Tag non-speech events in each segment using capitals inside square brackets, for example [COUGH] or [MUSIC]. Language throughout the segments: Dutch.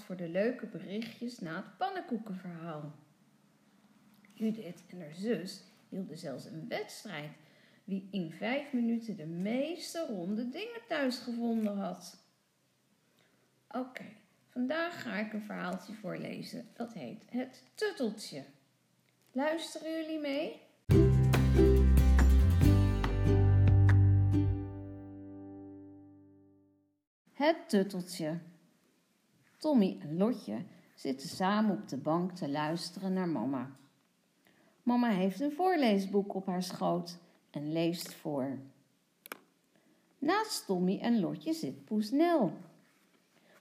voor de leuke berichtjes na het pannenkoekenverhaal. Judith en haar zus hielden zelfs een wedstrijd wie in vijf minuten de meeste ronde dingen thuis gevonden had. Oké, vandaag ga ik een verhaaltje voorlezen. Dat heet Het Tutteltje. Luisteren jullie mee? Het Tutteltje. Tommy en Lotje zitten samen op de bank te luisteren naar mama. Mama heeft een voorleesboek op haar schoot en leest voor. Naast Tommy en Lotje zit Poes Nel.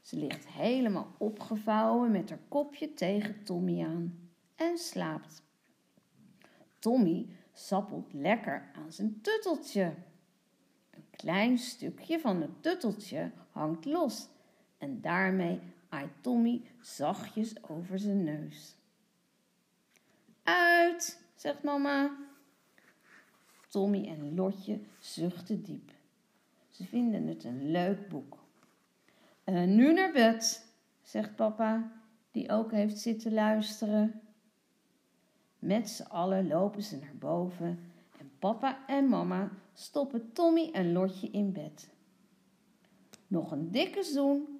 Ze ligt helemaal opgevouwen met haar kopje tegen Tommy aan en slaapt. Tommy sappelt lekker aan zijn tutteltje. Een klein stukje van het tutteltje hangt los en daarmee aait Tommy zachtjes over zijn neus. Uit, zegt mama. Tommy en Lotje zuchten diep. Ze vinden het een leuk boek. Uh, nu naar bed, zegt papa, die ook heeft zitten luisteren. Met z'n allen lopen ze naar boven en papa en mama stoppen Tommy en Lotje in bed. Nog een dikke zoen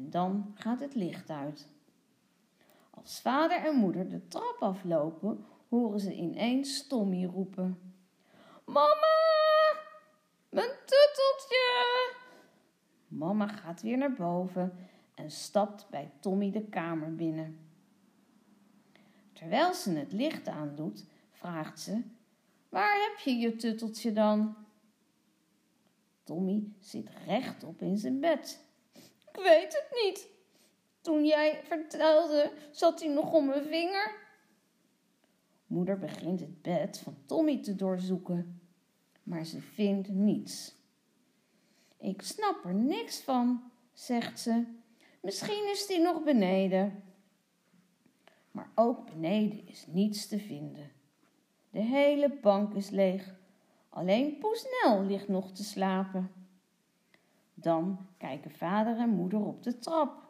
en dan gaat het licht uit. Als vader en moeder de trap aflopen, horen ze ineens Tommy roepen. Mama, mijn tutteltje! Mama gaat weer naar boven en stapt bij Tommy de kamer binnen. Terwijl ze het licht aandoet, vraagt ze: Waar heb je je tutteltje dan? Tommy zit rechtop in zijn bed. Ik weet het niet. Toen jij vertelde, zat hij nog om mijn vinger. Moeder begint het bed van Tommy te doorzoeken, maar ze vindt niets. Ik snap er niks van, zegt ze. Misschien is die nog beneden. Maar ook beneden is niets te vinden. De hele bank is leeg. Alleen Poesnel ligt nog te slapen. Dan kijken vader en moeder op de trap.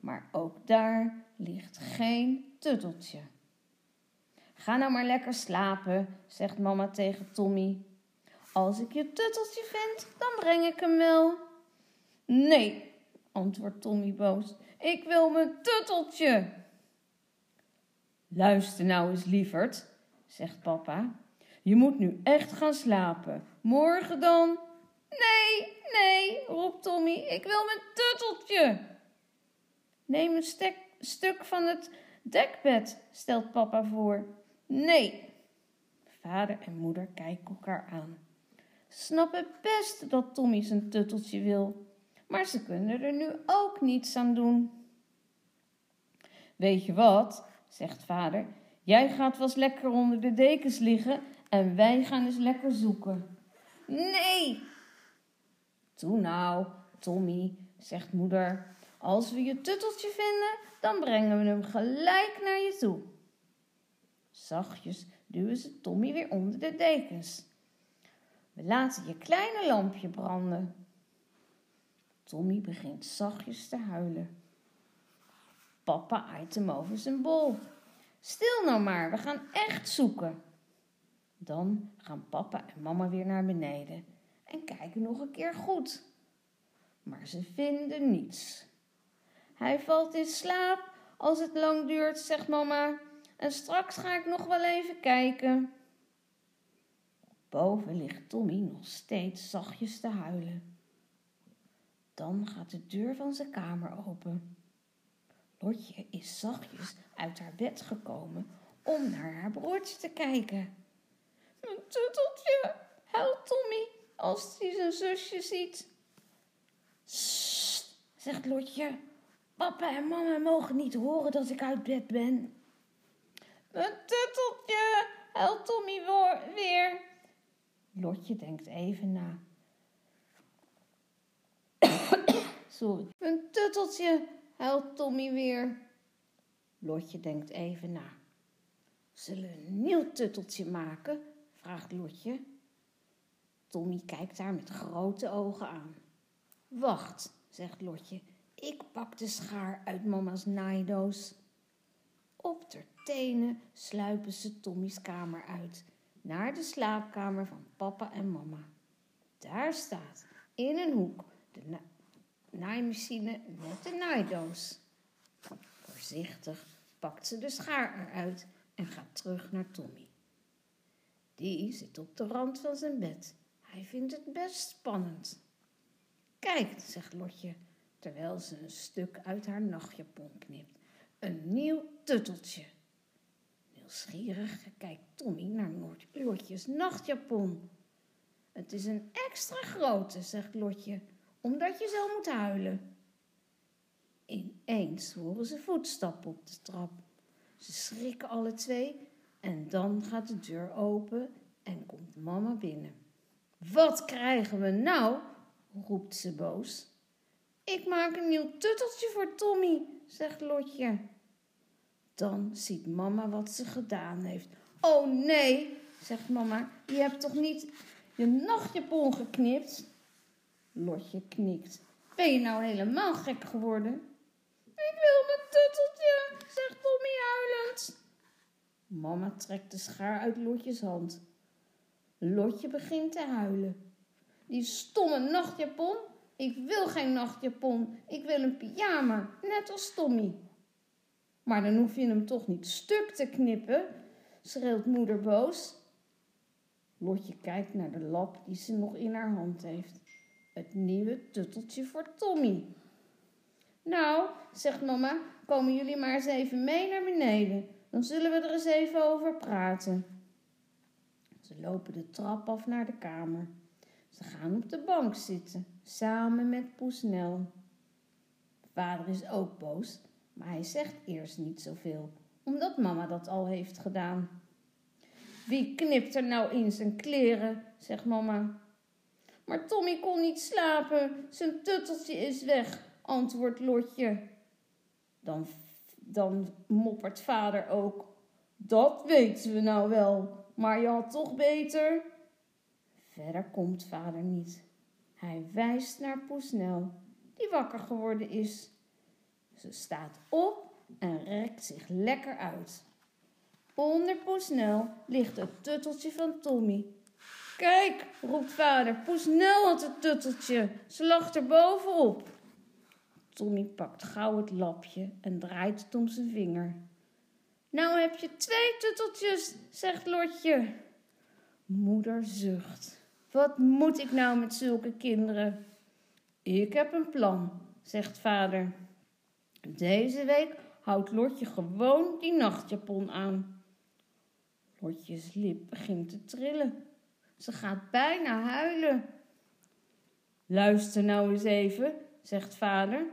Maar ook daar ligt geen tutteltje. Ga nou maar lekker slapen, zegt mama tegen Tommy. Als ik je tutteltje vind, dan breng ik hem wel. Nee, antwoordt Tommy boos. Ik wil mijn tutteltje. Luister nou eens, lieverd, zegt papa. Je moet nu echt gaan slapen. Morgen dan? Nee, nee, roept Tommy. Ik wil mijn tutteltje. Neem een stuk van het dekbed, stelt papa voor. Nee. Vader en moeder kijken elkaar aan. Snappen best dat Tommy zijn tutteltje wil, maar ze kunnen er nu ook niets aan doen. Weet je wat, zegt vader, jij gaat wel eens lekker onder de dekens liggen en wij gaan eens lekker zoeken. Nee! Toe nou, Tommy, zegt moeder. Als we je tutteltje vinden, dan brengen we hem gelijk naar je toe. Zachtjes duwen ze Tommy weer onder de dekens. We laten je kleine lampje branden. Tommy begint zachtjes te huilen. Papa aait hem over zijn bol. Stil nou maar, we gaan echt zoeken. Dan gaan papa en mama weer naar beneden en kijken nog een keer goed. Maar ze vinden niets. Hij valt in slaap als het lang duurt, zegt mama. En straks ga ik nog wel even kijken. Boven ligt Tommy nog steeds zachtjes te huilen. Dan gaat de deur van zijn kamer open. Lotje is zachtjes uit haar bed gekomen om naar haar broertje te kijken. Mijn tutteltje, huilt Tommy als hij zijn zusje ziet. Zegt Lotje. Papa en mama mogen niet horen dat ik uit bed ben. Mijn tutteltje, huilt Tommy weer. Lotje denkt even na. [COUGHS] Sorry. Mijn tutteltje, huilt Tommy weer. Lotje denkt even na. Zullen we een nieuw tutteltje maken? vraagt Lotje. Tommy kijkt haar met grote ogen aan. Wacht, zegt Lotje. Ik pak de schaar uit mama's naaidoos. Op ter tenen sluipen ze Tommy's kamer uit, naar de slaapkamer van papa en mama. Daar staat in een hoek de na naaimachine met de naaidoos. Voorzichtig pakt ze de schaar eruit en gaat terug naar Tommy. Die zit op de rand van zijn bed. Hij vindt het best spannend. Kijk, zegt Lotje, terwijl ze een stuk uit haar nachtjapon knipt. Een nieuw tutteltje. Nieuwsgierig kijkt Tommy naar Lotjes nachtjapon. Het is een extra grote, zegt Lotje, omdat je zo moet huilen. Ineens horen ze voetstappen op de trap. Ze schrikken alle twee en dan gaat de deur open en komt mama binnen. Wat krijgen we nou? roept ze boos. Ik maak een nieuw tutteltje voor Tommy, zegt Lotje. Dan ziet mama wat ze gedaan heeft. Oh nee, zegt mama, je hebt toch niet je nachtjapon geknipt? Lotje knikt. Ben je nou helemaal gek geworden? Ik wil mijn tutteltje, zegt Tommy huilend. Mama trekt de schaar uit Lotjes hand. Lotje begint te huilen. Die stomme nachtjapon. Ik wil geen nachtjapon. Ik wil een pyjama, net als Tommy. Maar dan hoef je hem toch niet stuk te knippen, schreeuwt moeder boos. Lotje kijkt naar de lap die ze nog in haar hand heeft. Het nieuwe tutteltje voor Tommy. Nou, zegt mama, komen jullie maar eens even mee naar beneden. Dan zullen we er eens even over praten. Lopen de trap af naar de kamer. Ze gaan op de bank zitten, samen met Poesnel. Vader is ook boos, maar hij zegt eerst niet zoveel, omdat mama dat al heeft gedaan. Wie knipt er nou in zijn kleren, zegt mama. Maar Tommy kon niet slapen, zijn tutteltje is weg, antwoordt Lotje. Dan, dan moppert vader ook. Dat weten we nou wel, maar je had toch beter. Verder komt vader niet. Hij wijst naar Poesnel, die wakker geworden is. Ze staat op en rekt zich lekker uit. Onder Poesnel ligt het tutteltje van Tommy. Kijk, roept vader, Poesnel had het tutteltje. Ze lag er bovenop. Tommy pakt gauw het lapje en draait het om zijn vinger. Nou heb je twee tutteltjes, zegt Lotje. Moeder zucht. Wat moet ik nou met zulke kinderen? Ik heb een plan, zegt vader. Deze week houdt Lotje gewoon die nachtjapon aan. Lotjes lip begint te trillen. Ze gaat bijna huilen. Luister nou eens even, zegt vader.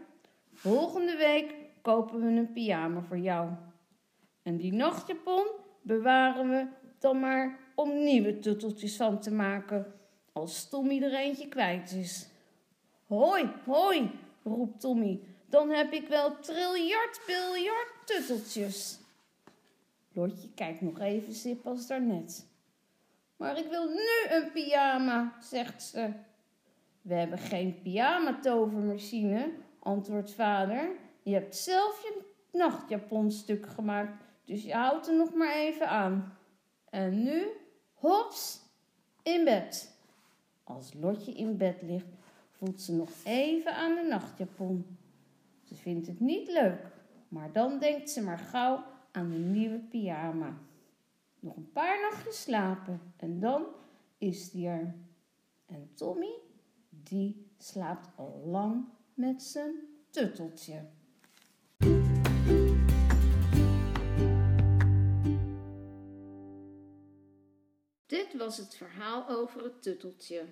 Volgende week kopen we een pyjama voor jou. En die nachtjapon bewaren we dan maar om nieuwe tutteltjes van te maken, als Tommy er eentje kwijt is. Hoi, hoi, roept Tommy, dan heb ik wel triljard, biljard tutteltjes. Lotje kijkt nog even sip als daarnet. Maar ik wil nu een pyjama, zegt ze. We hebben geen pyjama-tovermachine, antwoordt vader. Je hebt zelf je nachtjapon stuk gemaakt, dus je houdt er nog maar even aan. En nu, hops, in bed. Als Lotje in bed ligt, voelt ze nog even aan de nachtjapon. Ze vindt het niet leuk, maar dan denkt ze maar gauw aan de nieuwe pyjama. Nog een paar nachtjes slapen en dan is die er. En Tommy, die slaapt al lang met zijn tutteltje. Was het verhaal over het tutteltje.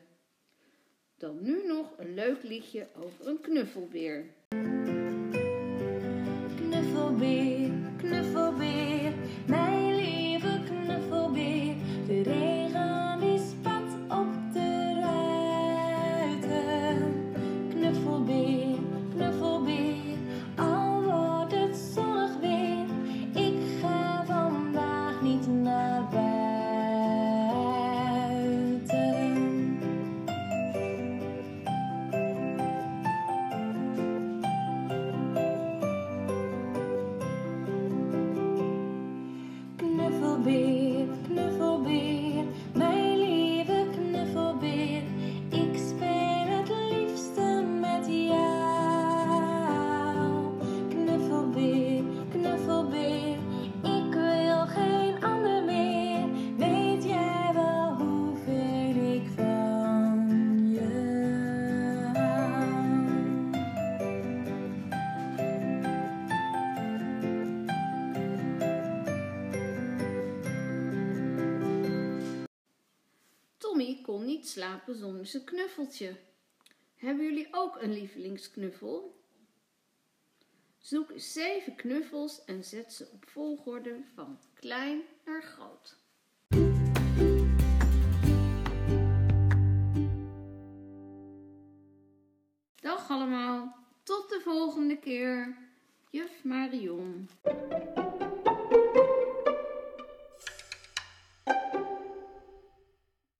Dan nu nog een leuk liedje over een knuffelbeer. Knuffelbeer, be, beautiful be. Slapen zonder zijn knuffeltje. Hebben jullie ook een lievelingsknuffel? Zoek eens zeven knuffels en zet ze op volgorde van klein naar groot. Dag allemaal, tot de volgende keer. Juf Marion.